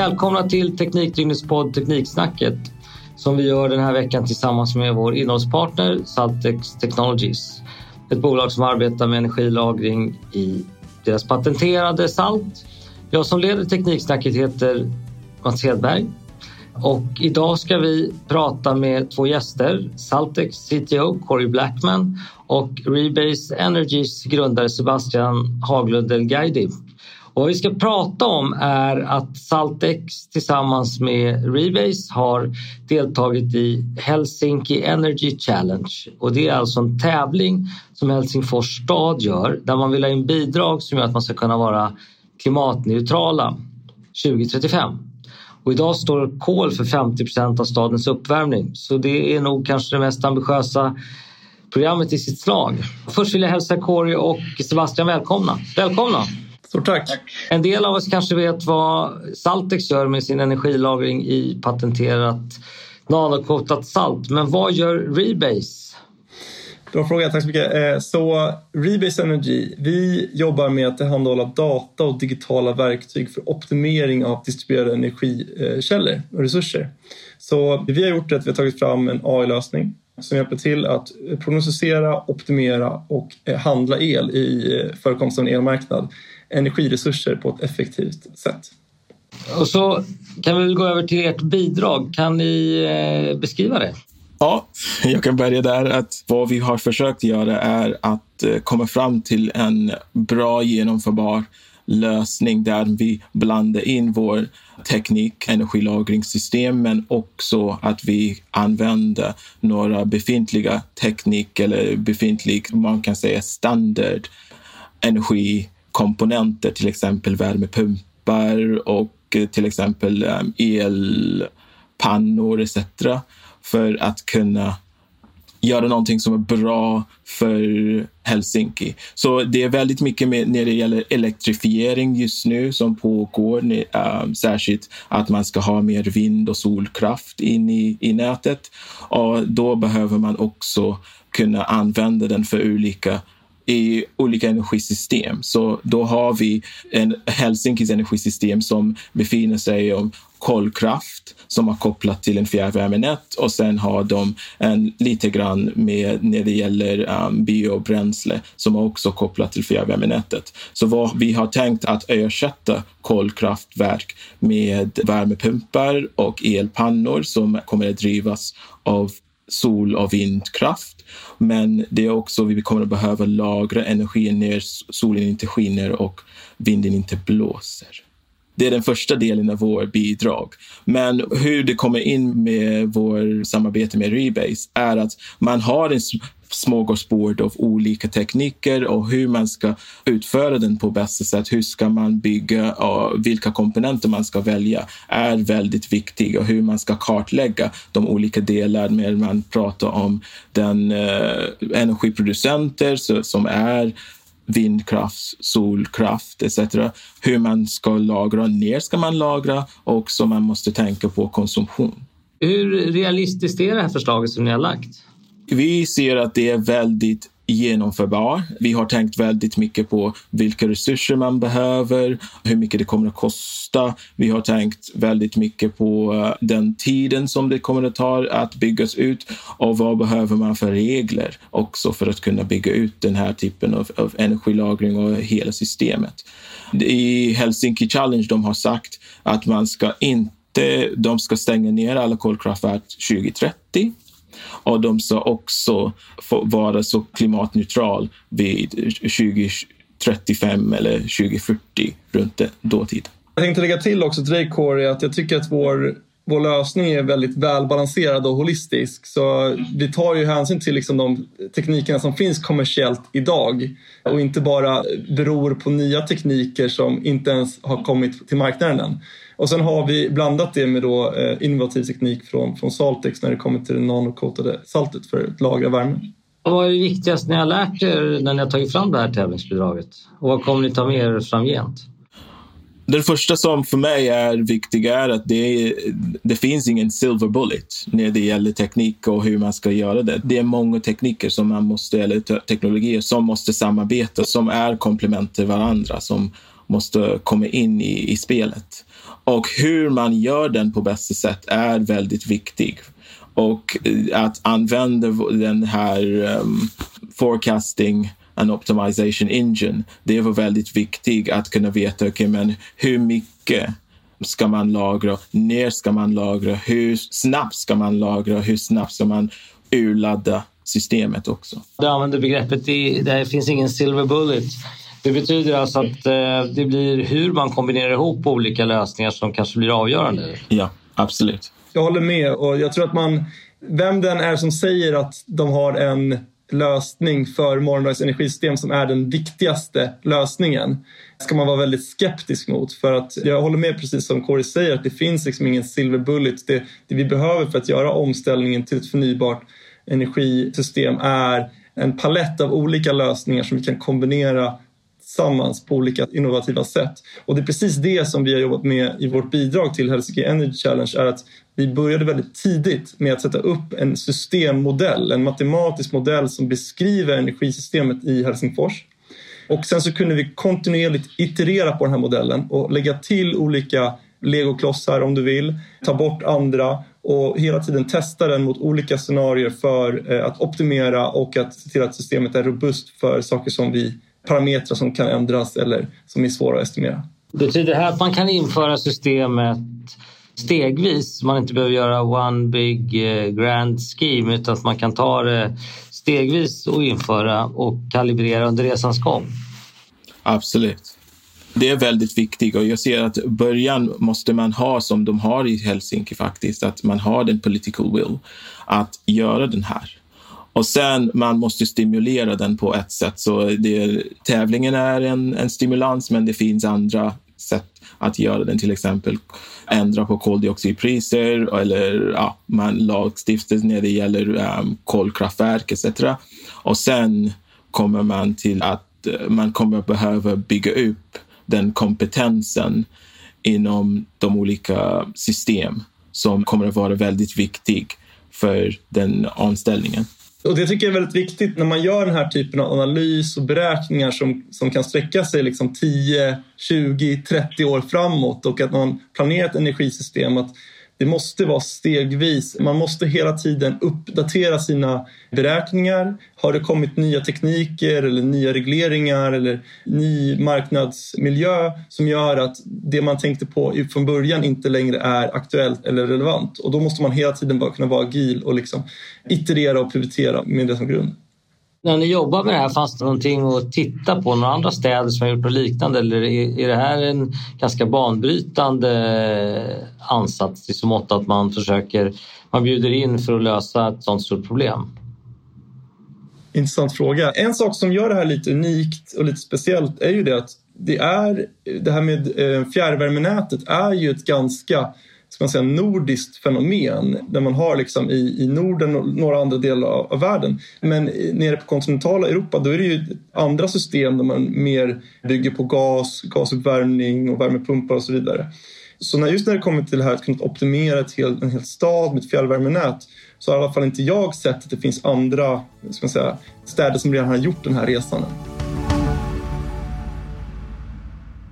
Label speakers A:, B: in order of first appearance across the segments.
A: Välkomna till Teknikdygnets podd Tekniksnacket som vi gör den här veckan tillsammans med vår innehållspartner Saltex Technologies. Ett bolag som arbetar med energilagring i deras patenterade salt. Jag som leder Tekniksnacket heter Mats Hedberg och idag ska vi prata med två gäster. Saltex CTO Corey Blackman och Rebase Energies grundare Sebastian Haglund Delgaidi. Och vad vi ska prata om är att Saltex tillsammans med Rebase har deltagit i Helsinki Energy Challenge. Och det är alltså en tävling som Helsingfors stad gör där man vill ha in bidrag som gör att man ska kunna vara klimatneutrala 2035. Och idag står kol för 50 procent av stadens uppvärmning. Så det är nog kanske det mest ambitiösa programmet i sitt slag. Först vill jag hälsa Kåre och Sebastian välkomna. Välkomna!
B: Stort tack.
A: En del av oss kanske vet vad Saltex gör med sin energilagring i patenterat nanokotat salt. Men vad gör Rebase?
B: Bra fråga, tack så mycket. Eh, så Rebase Energy, vi jobbar med att tillhandahålla data och digitala verktyg för optimering av distribuerade energikällor och resurser. Så det vi har gjort är att vi har tagit fram en AI-lösning som hjälper till att prognostisera, optimera och eh, handla el i eh, förekomsten av en elmarknad energiresurser på ett effektivt sätt.
A: Och så kan vi gå över till ert bidrag. Kan ni eh, beskriva det?
C: Ja, jag kan börja där. Att vad vi har försökt göra är att eh, komma fram till en bra genomförbar lösning där vi blandar in vår teknik, energilagringssystem, men också att vi använder några befintliga teknik eller befintlig, man kan säga standard energi komponenter, till exempel värmepumpar och eh, till exempel eh, elpannor etc. för att kunna göra någonting som är bra för Helsinki. Så det är väldigt mycket med, när det gäller elektrifiering just nu som pågår. Um, särskilt att man ska ha mer vind och solkraft in i, i nätet. Och då behöver man också kunna använda den för olika i olika energisystem. Så då har vi en Helsinkis energisystem som befinner sig om kolkraft som har kopplat till en fjärrvärmenät och sen har de en, lite grann med när det gäller um, biobränsle som är också kopplat till fjärrvärmenätet. Så vad vi har tänkt att ersätta kolkraftverk med värmepumpar och elpannor som kommer att drivas av sol och vindkraft. Men det är också vi kommer att behöva lagra energi när solen inte skiner och vinden inte blåser. Det är den första delen av vårt bidrag. Men hur det kommer in med vårt samarbete med Rebase är att man har en smörgåsbord av olika tekniker och hur man ska utföra den på bästa sätt. Hur ska man bygga och vilka komponenter man ska välja är väldigt viktigt och hur man ska kartlägga de olika delarna när man pratar om den eh, energiproducenter som är vindkraft, solkraft etc. Hur man ska lagra, när ska man lagra och så man måste tänka på konsumtion.
A: Hur realistiskt är det här förslaget som ni har lagt?
C: Vi ser att det är väldigt genomförbar. Vi har tänkt väldigt mycket på vilka resurser man behöver, hur mycket det kommer att kosta. Vi har tänkt väldigt mycket på eh, den tiden som det kommer att ta att byggas ut och vad behöver man för regler också för att kunna bygga ut den här typen av, av energilagring och hela systemet. I Helsinki Challenge de har sagt att man ska inte de ska stänga ner alla kolkraftverk 2030 och de ska också få vara så klimatneutral vid 2035 eller 2040 runt dåtid.
B: Jag tänkte lägga till också till dig Corey att jag tycker att vår vår lösning är väldigt välbalanserad och holistisk. Så vi tar ju hänsyn till liksom de teknikerna som finns kommersiellt idag och inte bara beror på nya tekniker som inte ens har kommit till marknaden än. Och sen har vi blandat det med då, eh, innovativ teknik från, från Saltex när det kommer till det nanokotade saltet för att lagra värme.
A: vad är det viktigaste ni har lärt er när ni har tagit fram det här tävlingsbidraget? Och vad kommer ni ta med er framgent?
C: Det första som för mig är viktigt är att det, det finns ingen silver bullet när det gäller teknik och hur man ska göra det. Det är många tekniker som man måste, eller teknologier som måste samarbeta, som är komplement till varandra, som måste komma in i, i spelet. Och hur man gör den på bästa sätt är väldigt viktigt. Och eh, att använda den här um, forecasting and optimization engine, det var väldigt viktigt att kunna veta okay, men hur mycket ska man lagra, när ska man lagra, hur snabbt ska man lagra, hur snabbt ska man urladda systemet också.
A: Du använder begreppet, det finns ingen silver bullet. Det betyder alltså att eh, det blir hur man kombinerar ihop olika lösningar som kanske blir avgörande?
C: Ja, absolut.
B: Jag håller med och jag tror att man, vem den är som säger att de har en lösning för morgondagens energisystem som är den viktigaste lösningen ska man vara väldigt skeptisk mot. För att jag håller med precis som Kåre säger att det finns liksom ingen silver bullet. Det, det vi behöver för att göra omställningen till ett förnybart energisystem är en palett av olika lösningar som vi kan kombinera tillsammans på olika innovativa sätt. Och det är precis det som vi har jobbat med i vårt bidrag till Helsinki Energy Challenge är att vi började väldigt tidigt med att sätta upp en systemmodell, en matematisk modell som beskriver energisystemet i Helsingfors. Och sen så kunde vi kontinuerligt iterera på den här modellen och lägga till olika legoklossar om du vill, ta bort andra och hela tiden testa den mot olika scenarier för eh, att optimera och att se till att systemet är robust för saker som vi parametrar som kan ändras eller som är svåra att estimera.
A: Betyder det här att man kan införa systemet stegvis? Man inte behöver göra one big eh, grand scheme utan att man kan ta det stegvis och införa och kalibrera under resans gång?
C: Absolut. Det är väldigt viktigt och jag ser att början måste man ha som de har i Helsinki faktiskt, att man har den political will att göra den här. Och sen man måste stimulera den på ett sätt. Så det, tävlingen är en, en stimulans, men det finns andra sätt att göra den. Till exempel ändra på koldioxidpriser eller ja, man lagstiftar när det gäller um, kolkraftverk etc. Och sen kommer man till att eh, man kommer behöva bygga upp den kompetensen inom de olika system som kommer att vara väldigt viktig för den omställningen.
B: Och det tycker jag är väldigt viktigt när man gör den här typen av analys och beräkningar som, som kan sträcka sig liksom 10, 20, 30 år framåt och att man planerar ett energisystem. Att det måste vara stegvis. Man måste hela tiden uppdatera sina beräkningar. Har det kommit nya tekniker eller nya regleringar eller ny marknadsmiljö som gör att det man tänkte på från början inte längre är aktuellt eller relevant? Och då måste man hela tiden bara kunna vara agil och liksom iterera och prioritera med det som grund.
A: När ni jobbar med det här, fanns det någonting att titta på? Några andra städer som har gjort något liknande? Eller är det här en ganska banbrytande ansats i så mått att man försöker, man bjuder in för att lösa ett sådant stort problem?
B: Intressant fråga. En sak som gör det här lite unikt och lite speciellt är ju det att det är det här med eh, fjärrvärmenätet är ju ett ganska ska man säga, nordiskt fenomen där man har liksom i, i Norden och några andra delar av, av, världen. Men nere på kontinentala Europa då är det ju andra system där man mer bygger på gas, gasuppvärmning och värmepumpar och så vidare. Så när, just när det kommer till det här att kunna optimera ett hel, en hel stad med ett fjärrvärmenät så har i alla fall inte jag sett att det finns andra ska man säga, städer som redan har gjort den här resan.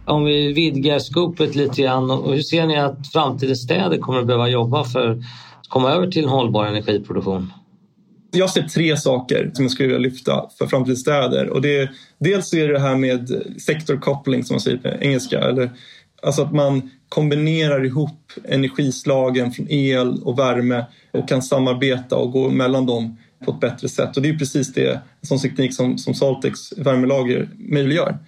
A: Om vi vidgar skopet lite grann, och hur ser ni att framtidens städer kommer att behöva jobba för att komma över till en hållbar energiproduktion?
B: Jag ser tre saker som jag skulle vilja lyfta för framtidens städer. Och det, dels är det det här med sektorkoppling som man säger på engelska. Eller, alltså att man kombinerar ihop energislagen från el och värme och kan samarbeta och gå mellan dem på ett bättre sätt. Och det är precis det, en sån teknik som, som Saltex värmelager möjliggör.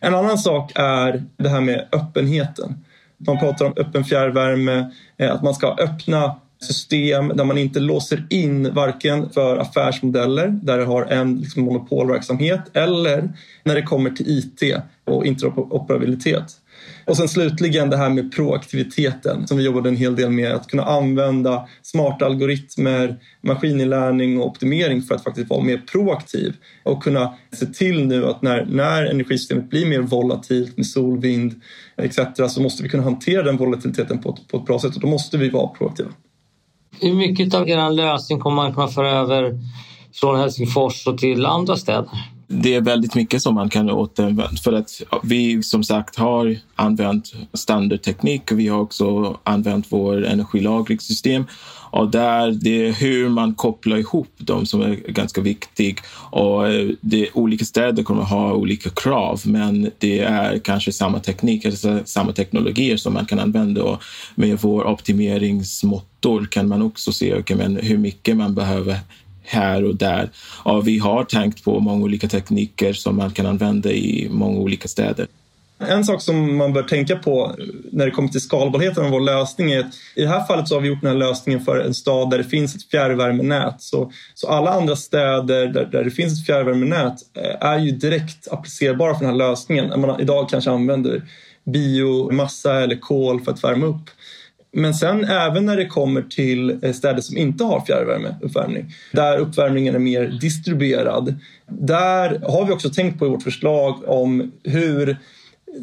B: En annan sak är det här med öppenheten. Man pratar om öppen fjärrvärme, eh, att man ska ha öppna system där man inte låser in varken för affärsmodeller där det har en liksom monopolverksamhet eller när det kommer till IT och interoperabilitet. Och sen slutligen det här med proaktiviteten som vi jobbade en hel del med. Att kunna använda smarta algoritmer, maskininlärning och optimering för att faktiskt vara mer proaktiv och kunna se till nu att när, när energisystemet blir mer volatilt med sol, vind etc. så måste vi kunna hantera den volatiliteten på ett, på ett bra sätt och då måste vi vara proaktiva.
A: Hur mycket av er lösning kommer man kunna föra över från Helsingfors och till andra städer?
C: Det är väldigt mycket som man kan återanvända för att vi som sagt har använt standardteknik. Vi har också använt vår energilagringssystem och där det är hur man kopplar ihop dem som är ganska viktigt. Och eh, det, olika städer kommer att ha olika krav, men det är kanske samma teknik, alltså samma teknologier som man kan använda. Och med vår optimeringsmotor kan man också se okay, men hur mycket man behöver här och där. Och vi har tänkt på många olika tekniker som man kan använda i många olika städer.
B: En sak som man bör tänka på när det kommer till skalbarheten av vår lösning är att i det här fallet så har vi gjort den här lösningen för en stad där det finns ett fjärrvärmenät. Så, så alla andra städer där, där det finns ett fjärrvärmenät eh, är ju direkt applicerbara för den här lösningen. Man idag kanske använder biomassa eller kol för att värma upp. Men sen även när det kommer till eh, städer som inte har fjärrvärmeuppvärmning, där uppvärmningen är mer distribuerad. Där har vi också tänkt på i vårt förslag om hur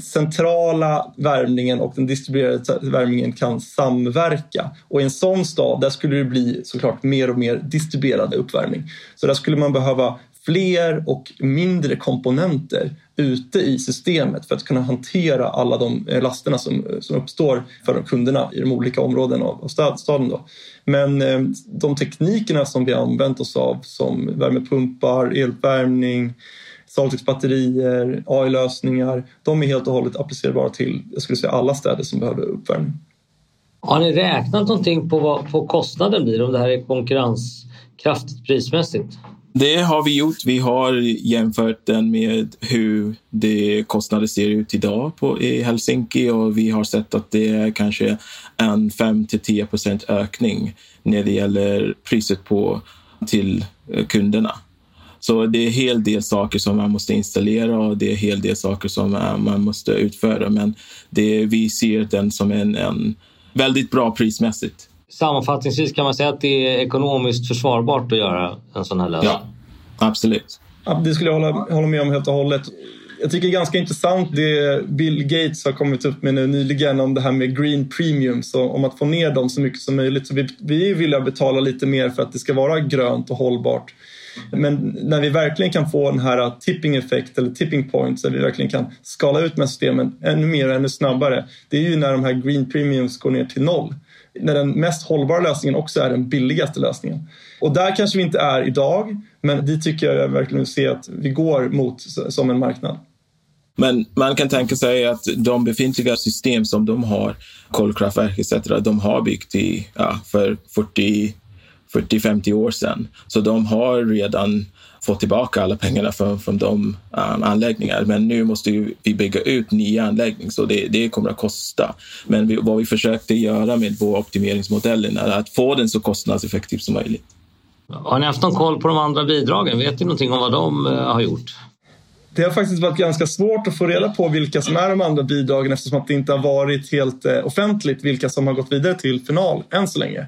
B: centrala värmningen och den distribuerade värmningen kan samverka. Och i en sån stad där skulle det bli såklart mer och mer distribuerad uppvärmning. Så där skulle man behöva fler och mindre komponenter ute i systemet för att kunna hantera alla de eh, lasterna som, eh, som uppstår för kunderna i de olika områdena av staden. Då. Men eh, de teknikerna som vi har använt oss av som värmepumpar, elvärmning, Saltix-batterier, AI-lösningar, de är helt och hållet applicerbara till jag skulle säga, alla städer som behöver uppvärmning.
A: Har ni räknat någonting på vad på kostnaden blir om det här är konkurrenskraftigt prismässigt?
C: Det har vi gjort. Vi har jämfört den med hur det kostnader ser ut idag på, i Helsinki och vi har sett att det är kanske en 5 till 10 procent ökning när det gäller priset på till kunderna. Så det är en hel del saker som man måste installera och det är en hel del saker som man måste utföra. Men det, vi ser den som en, en väldigt bra prismässigt.
A: Sammanfattningsvis kan man säga att det är ekonomiskt försvarbart att göra en sån här lösning?
C: Ja, absolut.
B: Ja, det skulle jag hålla, hålla med om helt och hållet. Jag tycker det är ganska intressant det Bill Gates har kommit upp med nu nyligen om det här med green premiums och om att få ner dem så mycket som möjligt. Så vi, vi vill betala lite mer för att det ska vara grönt och hållbart. Men när vi verkligen kan få den här uh, tipping effect eller tipping point så vi verkligen kan skala ut med systemen ännu mer och ännu snabbare. Det är ju när de här green premiums går ner till noll. När den mest hållbara lösningen också är den billigaste lösningen. Och där kanske vi inte är idag, men det tycker jag verkligen se att vi går mot som en marknad.
C: Men man kan tänka sig att de befintliga system som de har, kolkraftverk etc., de har byggt i, ja, för 40 40-50 år sedan. Så de har redan fått tillbaka alla pengarna från, från de um, anläggningar. Men nu måste vi bygga ut nya anläggningar, så det, det kommer att kosta. Men vi, vad vi försökte göra med vår optimeringsmodell är att få den så kostnadseffektiv som möjligt.
A: Har ni haft någon koll på de andra bidragen? Vet ni någonting om vad de uh, har gjort?
B: Det har faktiskt varit ganska svårt att få reda på vilka som är de andra bidragen eftersom att det inte har varit helt eh, offentligt vilka som har gått vidare till final än så länge.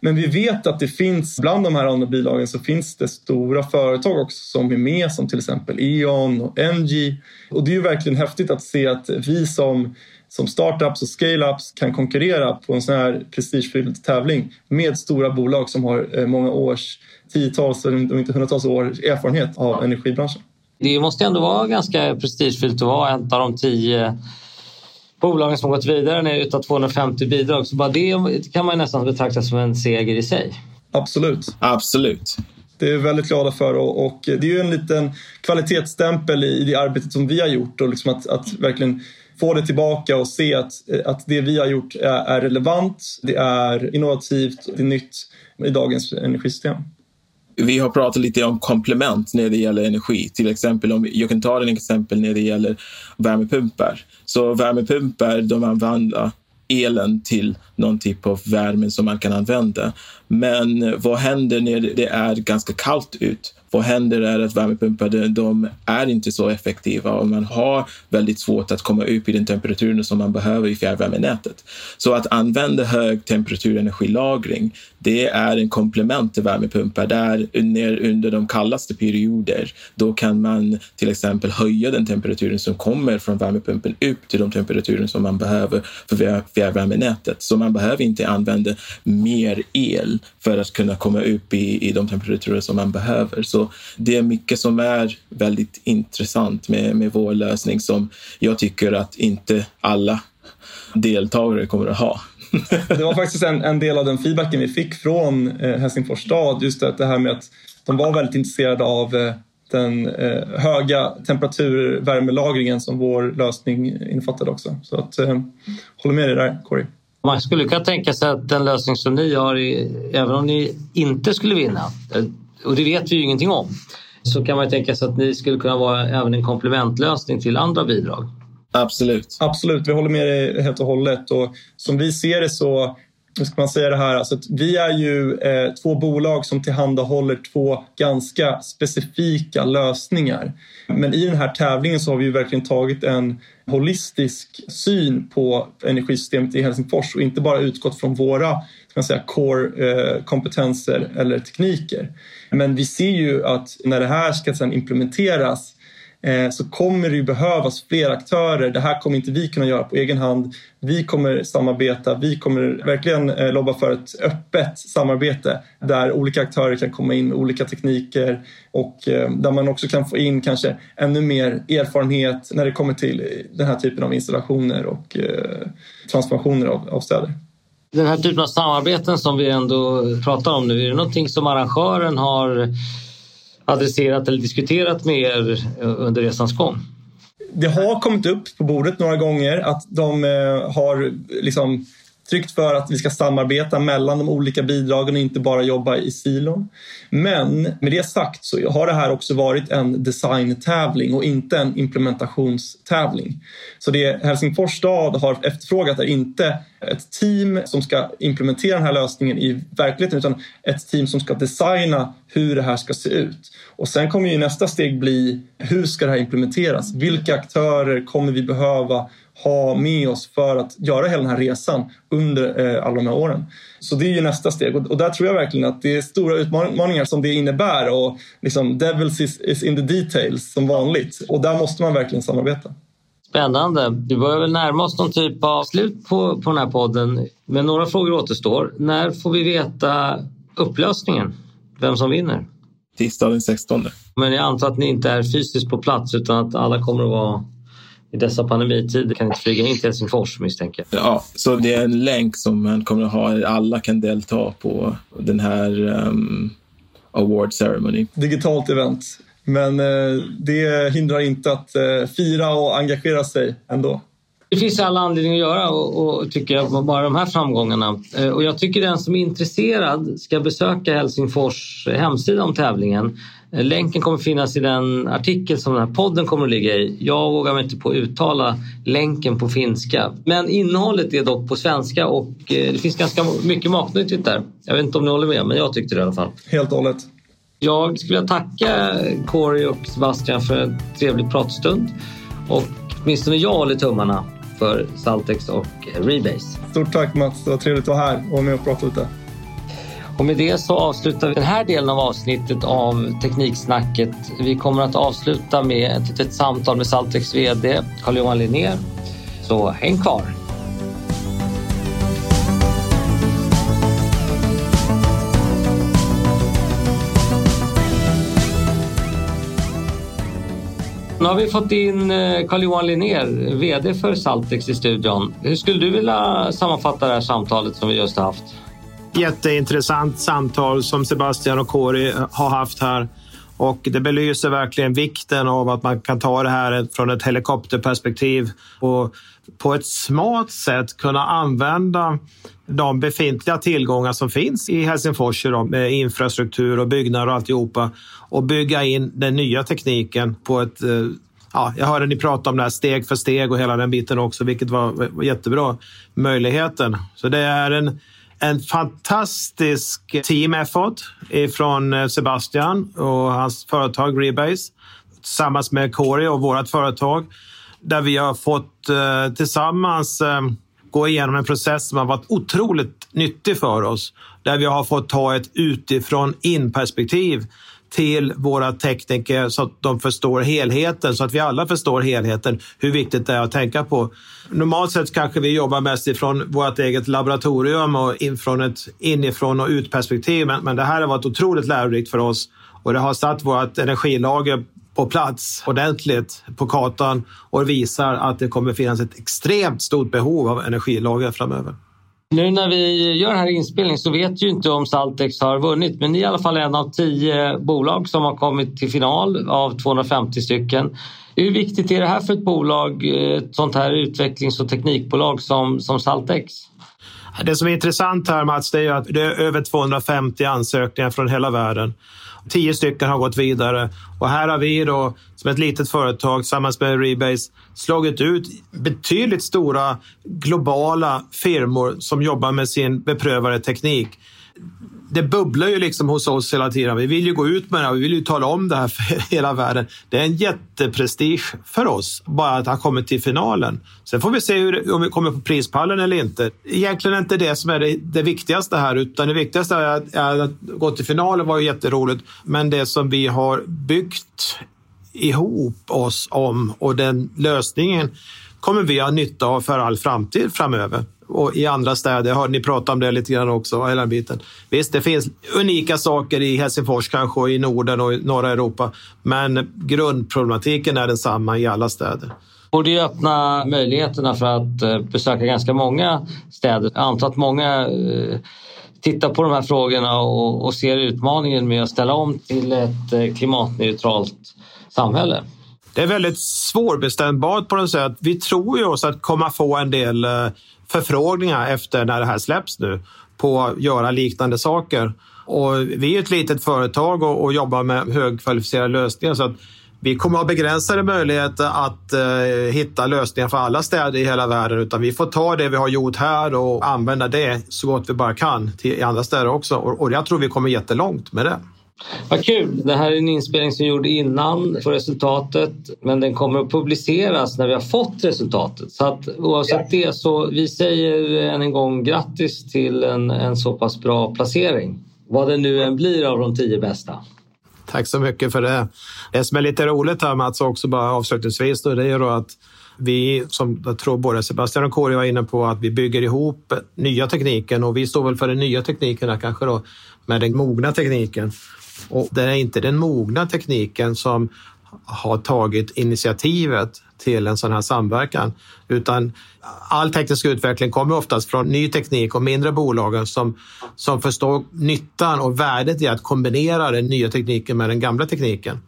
B: Men vi vet att det finns, bland de här andra bidragen, så finns det stora företag också som är med som till exempel E.ON och NG. Och det är ju verkligen häftigt att se att vi som som startups och scale-ups kan konkurrera på en sån här prestigefylld tävling med stora bolag som har eh, många års, tiotals, om inte hundratals år erfarenhet av energibranschen.
A: Det måste ändå vara ganska prestigefyllt att vara en av de tio bolagen som gått vidare utav 250 bidrag. Så bara det kan man nästan betrakta som en seger i sig.
B: Absolut.
C: Absolut.
B: Det är vi väldigt glada för och, och det är ju en liten kvalitetsstämpel i, det arbetet som vi har gjort och liksom att, att verkligen få det tillbaka och se att, att det vi har gjort är, är relevant, det är innovativt, det är nytt i dagens energisystem.
C: Vi har pratat lite om komplement när det gäller energi. Till exempel om jag kan ta ett exempel när det gäller värmepumpar. Så värmepumpar, de använder elen till någon typ av värme som man kan använda. Men vad händer när det är ganska kallt ut? Vad händer är att värmepumpar de är inte så effektiva och man har väldigt svårt att komma upp i den temperaturen som man behöver i fjärrvärmenätet. Så att använda hög temperaturenergilagring, det är en komplement till värmepumpar. Där under de kallaste perioder, då kan man till exempel höja den temperaturen som kommer från värmepumpen upp till de temperaturer som man behöver för fjärrvärmenätet. Så man behöver inte använda mer el för att kunna komma upp i, i de temperaturer som man behöver. Så så det är mycket som är väldigt intressant med, med vår lösning som jag tycker att inte alla deltagare kommer att ha.
B: det var faktiskt en, en, del av den feedbacken vi fick från eh, Helsingfors stad. Just det, det här med att de var väldigt intresserade av eh, den eh, höga temperaturvärmelagringen som vår lösning innefattade också. Så att, eh, håller med dig där, Corey.
A: Man skulle kunna tänka sig att den lösning som ni har, även om ni inte skulle vinna, eh, och det vet vi ju ingenting om, så kan man tänka sig att ni skulle kunna vara även en komplementlösning till andra bidrag.
C: Absolut.
B: Absolut, vi håller med dig helt och hållet. Och som vi ser det så hur ska man säga det här? Alltså vi är ju eh, två bolag som tillhandahåller två ganska specifika lösningar. Men i den här tävlingen så har vi ju verkligen tagit en holistisk syn på energisystemet i Helsingfors och inte bara utgått från våra kan säga, core-kompetenser eh, eller tekniker. Men vi ser ju att när det här ska sedan implementeras eh, så kommer det ju behövas fler aktörer. Det här kommer inte vi kunna göra på egen hand. Vi kommer samarbeta. Vi kommer verkligen eh, lobba för ett öppet samarbete där olika aktörer kan komma in med olika tekniker och där man också kan få in kanske ännu mer erfarenhet när det kommer till den här typen av installationer och transformationer av städer.
A: Den här typen av samarbeten som vi ändå pratar om nu, är det någonting som arrangören har adresserat eller diskuterat med er eh, under resans gång?
B: Det har kommit upp på bordet några gånger att de eh, har liksom tryckt för att vi ska samarbeta mellan de olika bidragen och inte bara jobba i silon. Men med det sagt så har det här också varit en designtävling och inte en implementationstävling. Så det Helsingfors stad har efterfrågat är inte ett team som ska implementera den här lösningen i verkligheten utan ett team som ska designa hur det här ska se ut. Och sen kommer ju nästa steg bli hur ska det här implementeras? Vilka aktörer kommer vi behöva ha med oss för att göra hela den här resan under eh, alla de här åren. Så det är ju nästa steg och, där tror jag verkligen att det är stora utmaningar som det innebär och liksom devils is, is in the details som vanligt och där måste man verkligen samarbeta.
A: Spännande. Vi börjar väl närma oss någon typ av slut på, på den här podden. Men några frågor återstår. När får vi veta upplösningen? Vem som vinner?
C: Tisdag den 16.
A: Men jag antar att ni inte är fysiskt på plats utan att alla kommer att vara i dessa pandemitider kan inte flyga in till Helsingfors misstänker
C: jag. Ja, så det är en länk som man kommer att ha. Alla kan delta på den här um, award ceremony.
B: Digitalt event. Men eh, det hindrar inte att eh, fira och engagera sig ändå.
A: Det finns alla anledning att göra och, och tycker jag, bara de här framgångarna. Eh, och jag tycker den som är intresserad ska besöka Helsingfors hemsida om tävlingen. Eh, länken kommer finnas i den artikel som den här podden kommer att ligga i. Jag vågar mig inte på att uttala länken på finska. Men innehållet är dock på svenska och eh, det finns ganska mycket matnyttigt där. Jag vet inte om ni håller med, men jag tyckte det i alla fall.
B: Helt och hållet.
A: Jag skulle vilja tacka Corey och Sebastian för en trevlig pratstund. Och åtminstone jag håller tummarna för Saltex och Rebase.
B: Stort tack Mats, det var trevligt att vara här och vara med och prata lite.
A: Och med det så avslutar vi den här delen av avsnittet av Tekniksnacket. Vi kommer att avsluta med ett litet samtal med Saltex VD Carl-Johan Linnér. Så häng kvar! Nu har vi fått in eh, Carl-Johan Linnér, VD för Saltex i studion. Hur skulle du vilja sammanfatta det här samtalet som vi just har haft?
D: Jätteintressant samtal som Sebastian och Kori eh, har haft här. Och det belyser verkligen vikten av att man kan ta det här från ett helikopterperspektiv och på ett smart sätt kunna använda de befintliga tillgångar som finns i Helsingfors med infrastruktur och byggnader och alltihopa och bygga in den nya tekniken på ett eh, Ja, jag hörde ni prata om det här steg för steg och hela den biten också, vilket var jättebra. Möjligheten. Så det är en en fantastisk team effort från eh, Sebastian och hans företag Rebase tillsammans med Corey och vårt företag där vi har fått eh, tillsammans eh, gå igenom en process som har varit otroligt nyttig för oss. Där vi har fått ta ett utifrån in-perspektiv till våra tekniker så att de förstår helheten, så att vi alla förstår helheten, hur viktigt det är att tänka på. Normalt sett kanske vi jobbar mest ifrån vårt eget laboratorium och från ett inifrån och ut-perspektiv, men, men det här har varit otroligt lärorikt för oss Och det har satt vårt energilager på plats ordentligt på kartan och visar att det kommer finnas ett extremt stort behov av energilager framöver.
A: Nu när vi gör den här inspelningen så vet ju inte om Saltex har vunnit men ni är i alla fall en av tio bolag som har kommit till final av 250 stycken. Hur viktigt är det här för ett bolag, eh, ett sånt här utvecklings och teknikbolag som, som Saltex?
D: Det som är intressant här Mats, det är att det är över 250 ansökningar från hela världen. Tio stycken har gått vidare. Och här har vi då som ett litet företag tillsammans med Rebase slagit ut betydligt stora globala firmor som jobbar med sin beprövade teknik det bubblar ju liksom hos oss hela tiden. Vi vill ju gå ut med det här, vi vill ju tala om det här för hela världen. Det är en jätteprestige för oss, bara att ha kommit till finalen. Sen får vi se hur, om vi kommer på prispallen eller inte. Egentligen är inte det som är det, det viktigaste här, utan det viktigaste är att, är att gå till finalen var ju jätteroligt. Men det som vi har byggt ihop oss om och den lösningen kommer vi ha nytta av för all framtid framöver och i andra städer. Jag hörde ni prata om det lite grann också, hela biten. Visst, det finns unika saker i Helsingfors kanske, och i Norden och i norra Europa. Men grundproblematiken är densamma i alla städer
A: borde ju öppna möjligheterna för att eh, besöka ganska många städer. Jag antar att många eh, tittar på de här frågorna och, ser utmaningen med att ställa om till ett eh, klimatneutralt samhälle.
D: Det är väldigt svårbestämbart på något sätt. Vi tror ju oss att komma få en del eh, förfrågningar efter när det här släpps nu på att göra liknande saker. Och vi är ett litet företag och, och jobbar med högkvalificerade lösningar så att vi kommer att ha begränsade möjligheter att eh, hitta lösningar för alla städer i hela världen utan vi får ta det vi har gjort här och använda det så gott vi bara kan till, i andra städer också. Och, och jag tror vi kommer jättelångt med det.
A: Vad kul! Det här är en inspelning som vi gjorde innan för resultatet men den kommer att publiceras när vi har fått resultatet. Så att oavsett ja. det så vi säger än en gång grattis till en, en så pass bra placering. Vad det nu än blir av de tio bästa.
D: Tack så mycket för det. Det som är lite roligt här Mats, också bara avslutningsvis, då, det är då att vi, som jag tror både Sebastian och Kåre var inne på, att vi bygger ihop nya tekniken och vi står väl för den nya tekniken här kanske då, med den mogna tekniken. Och det är inte den mogna tekniken som har tagit initiativet till en sån här samverkan, utan all teknisk utveckling kommer oftast från ny teknik och mindre bolagen som, som förstår nyttan och värdet i att kombinera den nya tekniken med den gamla tekniken.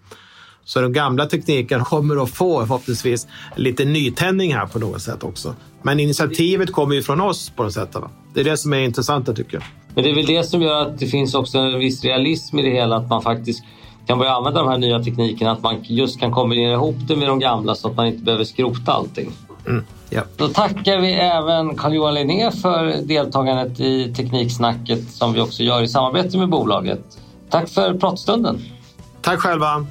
D: Så den gamla tekniken kommer att få förhoppningsvis lite nytändning här på något sätt också. Men initiativet kommer ju från oss på något sätt. Va? Det är det som är intressant tycker jag.
A: Men det är väl det som gör att det finns också en viss realism i det hela, att man faktiskt kan börja använda de här nya teknikerna, att man just kan kombinera ihop det med de gamla så att man inte behöver skrota allting. Mm, ja. Då tackar vi även Carl-Johan Linné för deltagandet i Tekniksnacket som vi också gör i samarbete med bolaget. Tack för pratstunden.
D: Tack själva.